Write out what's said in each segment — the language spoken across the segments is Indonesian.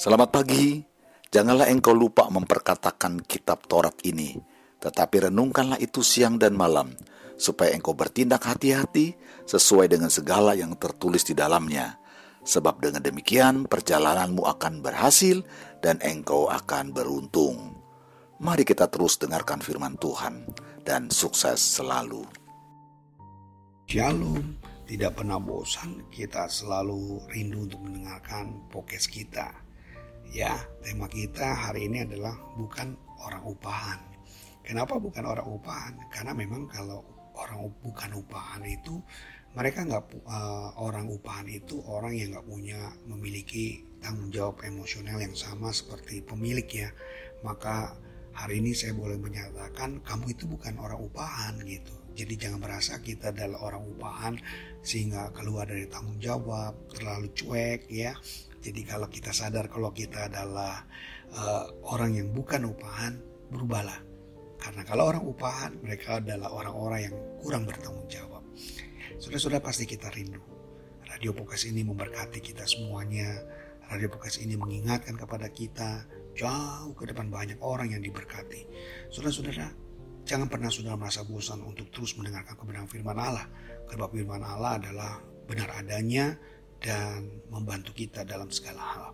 Selamat pagi. Janganlah engkau lupa memperkatakan kitab Taurat ini, tetapi renungkanlah itu siang dan malam, supaya engkau bertindak hati-hati sesuai dengan segala yang tertulis di dalamnya. Sebab dengan demikian perjalananmu akan berhasil dan engkau akan beruntung. Mari kita terus dengarkan firman Tuhan dan sukses selalu. Shalom, tidak pernah bosan kita selalu rindu untuk mendengarkan podcast kita Ya, tema kita hari ini adalah bukan orang upahan. Kenapa bukan orang upahan? Karena memang kalau orang bukan upahan itu mereka nggak uh, orang upahan itu orang yang nggak punya memiliki tanggung jawab emosional yang sama seperti pemilik ya. Maka hari ini saya boleh menyatakan kamu itu bukan orang upahan gitu. Jadi jangan merasa kita adalah orang upahan sehingga keluar dari tanggung jawab, terlalu cuek ya jadi kalau kita sadar kalau kita adalah uh, orang yang bukan upahan, berubahlah. Karena kalau orang upahan, mereka adalah orang-orang yang kurang bertanggung jawab. Sudah-sudah pasti kita rindu. Radio Pokas ini memberkati kita semuanya. Radio Pokas ini mengingatkan kepada kita jauh ke depan banyak orang yang diberkati. Saudara-saudara, jangan pernah sudah merasa bosan untuk terus mendengarkan kebenaran firman Allah. Karena firman Allah adalah benar adanya, dan membantu kita dalam segala hal.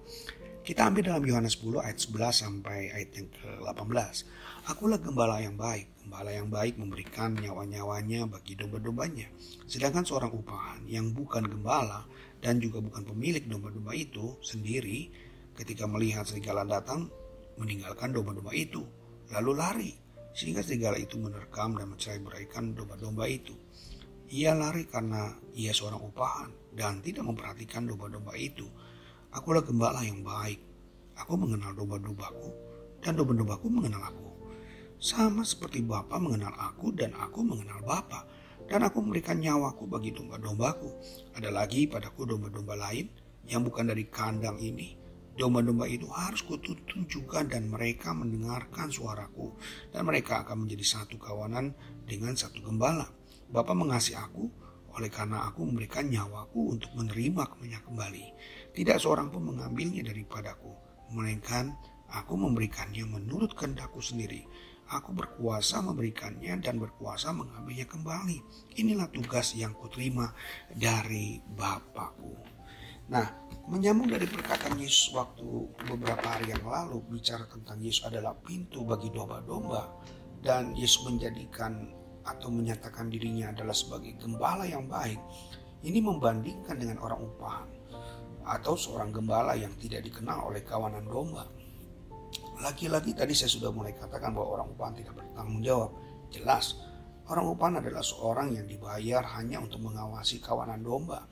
Kita ambil dalam Yohanes 10 ayat 11 sampai ayat yang ke-18. Akulah gembala yang baik. Gembala yang baik memberikan nyawa-nyawanya bagi domba-dombanya. Sedangkan seorang upahan yang bukan gembala dan juga bukan pemilik domba-domba itu sendiri ketika melihat serigala datang meninggalkan domba-domba itu lalu lari sehingga serigala itu menerkam dan mencerai beraikan domba-domba itu. Ia lari karena ia seorang upahan dan tidak memperhatikan domba-domba itu. Akulah gembala yang baik. Aku mengenal domba-dombaku dan domba-dombaku mengenal aku. Sama seperti Bapa mengenal aku dan aku mengenal Bapa. Dan aku memberikan nyawaku bagi domba-dombaku. Ada lagi padaku domba-domba lain yang bukan dari kandang ini. Domba-domba itu harus kutuntun juga dan mereka mendengarkan suaraku. Dan mereka akan menjadi satu kawanan dengan satu gembala Bapa mengasihi aku oleh karena aku memberikan nyawaku untuk menerima kemenyak kembali. Tidak seorang pun mengambilnya daripadaku, melainkan aku memberikannya menurut kehendakku sendiri. Aku berkuasa memberikannya dan berkuasa mengambilnya kembali. Inilah tugas yang kuterima dari Bapakku. Nah, menyambung dari perkataan Yesus waktu beberapa hari yang lalu bicara tentang Yesus adalah pintu bagi domba-domba dan Yesus menjadikan atau menyatakan dirinya adalah sebagai gembala yang baik, ini membandingkan dengan orang upahan atau seorang gembala yang tidak dikenal oleh kawanan domba. Lagi-lagi tadi saya sudah mulai katakan bahwa orang upahan tidak bertanggung jawab. Jelas, orang upahan adalah seorang yang dibayar hanya untuk mengawasi kawanan domba.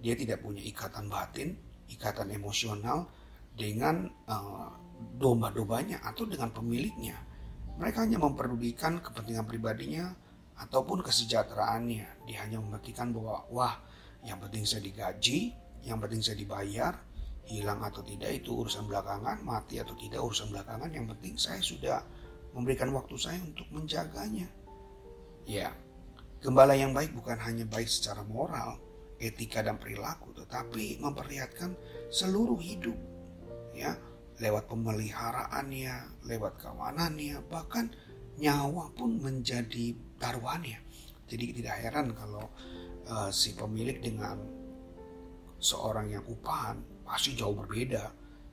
Dia tidak punya ikatan batin, ikatan emosional dengan uh, domba-dombanya atau dengan pemiliknya. Mereka hanya memperdulikan kepentingan pribadinya ataupun kesejahteraannya. Dia hanya memperhatikan bahwa wah yang penting saya digaji, yang penting saya dibayar, hilang atau tidak itu urusan belakangan, mati atau tidak urusan belakangan, yang penting saya sudah memberikan waktu saya untuk menjaganya. Ya, gembala yang baik bukan hanya baik secara moral, etika dan perilaku, tetapi memperlihatkan seluruh hidup. Ya, lewat pemeliharaannya, lewat kawanannya, bahkan nyawa pun menjadi taruhannya. Jadi tidak heran kalau uh, si pemilik dengan seorang yang upahan pasti jauh berbeda.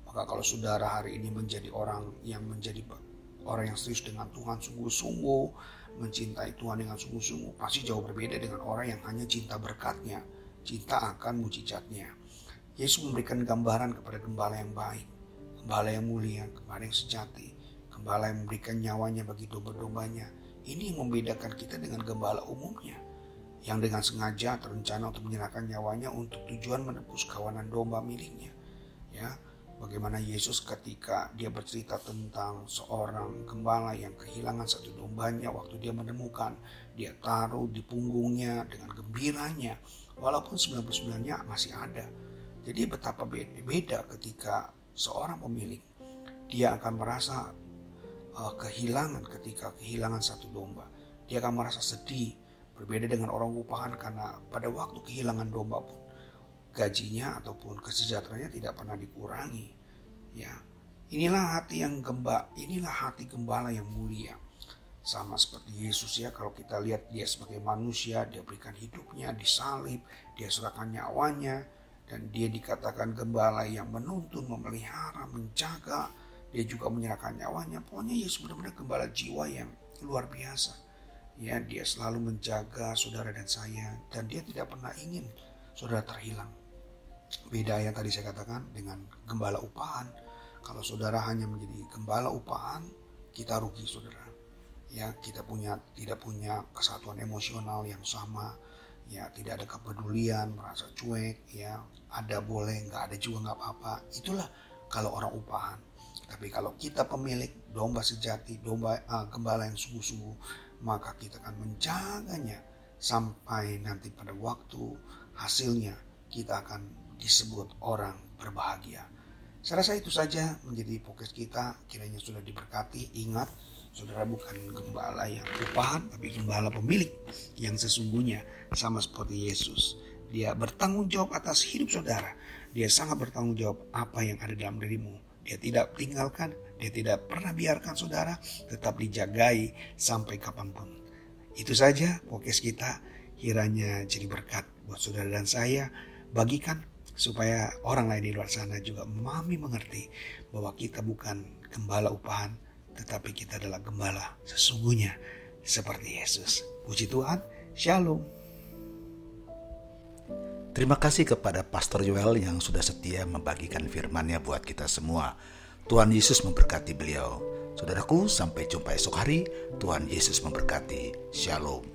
Maka kalau saudara hari ini menjadi orang yang menjadi orang yang serius dengan Tuhan sungguh-sungguh, mencintai Tuhan dengan sungguh-sungguh, pasti jauh berbeda dengan orang yang hanya cinta berkatnya, cinta akan mujizatnya. Yesus memberikan gambaran kepada gembala yang baik, gembala yang mulia, gembala yang sejati, Gembala yang memberikan nyawanya bagi domba-dombanya. Ini yang membedakan kita dengan gembala umumnya. Yang dengan sengaja terencana untuk menyerahkan nyawanya untuk tujuan menebus kawanan domba miliknya. Ya, bagaimana Yesus ketika dia bercerita tentang seorang gembala yang kehilangan satu dombanya waktu dia menemukan dia taruh di punggungnya dengan gembiranya walaupun 99-nya masih ada jadi betapa beda ketika seorang pemilik dia akan merasa uh, kehilangan ketika kehilangan satu domba. Dia akan merasa sedih, berbeda dengan orang upahan karena pada waktu kehilangan domba pun gajinya ataupun kesejahteraannya tidak pernah dikurangi. Ya, inilah hati yang gembala, inilah hati gembala yang mulia. Sama seperti Yesus ya, kalau kita lihat dia sebagai manusia, dia berikan hidupnya, disalib, dia serahkan nyawanya, dan dia dikatakan gembala yang menuntun, memelihara, menjaga, dia juga menyerahkan nyawanya. Pokoknya Yesus benar-benar gembala jiwa yang luar biasa. Ya, dia selalu menjaga saudara dan saya, dan dia tidak pernah ingin saudara terhilang. Beda yang tadi saya katakan dengan gembala upahan. Kalau saudara hanya menjadi gembala upahan, kita rugi saudara ya kita punya tidak punya kesatuan emosional yang sama ya tidak ada kepedulian merasa cuek ya ada boleh nggak ada juga nggak apa-apa itulah kalau orang upahan tapi kalau kita pemilik domba sejati domba uh, gembala yang sungguh-sungguh maka kita akan menjaganya sampai nanti pada waktu hasilnya kita akan disebut orang berbahagia saya rasa itu saja menjadi fokus kita kiranya sudah diberkati ingat Saudara bukan gembala yang upahan, tapi gembala pemilik yang sesungguhnya sama seperti Yesus. Dia bertanggung jawab atas hidup saudara. Dia sangat bertanggung jawab apa yang ada dalam dirimu. Dia tidak tinggalkan, dia tidak pernah biarkan saudara tetap dijagai sampai kapan pun. Itu saja podcast kita kiranya jadi berkat buat saudara dan saya. Bagikan supaya orang lain di luar sana juga memahami mengerti bahwa kita bukan gembala upahan, tetapi kita adalah gembala sesungguhnya seperti Yesus. Puji Tuhan, Shalom. Terima kasih kepada Pastor Joel yang sudah setia membagikan firman-Nya buat kita semua. Tuhan Yesus memberkati beliau. Saudaraku, sampai jumpa esok hari. Tuhan Yesus memberkati. Shalom.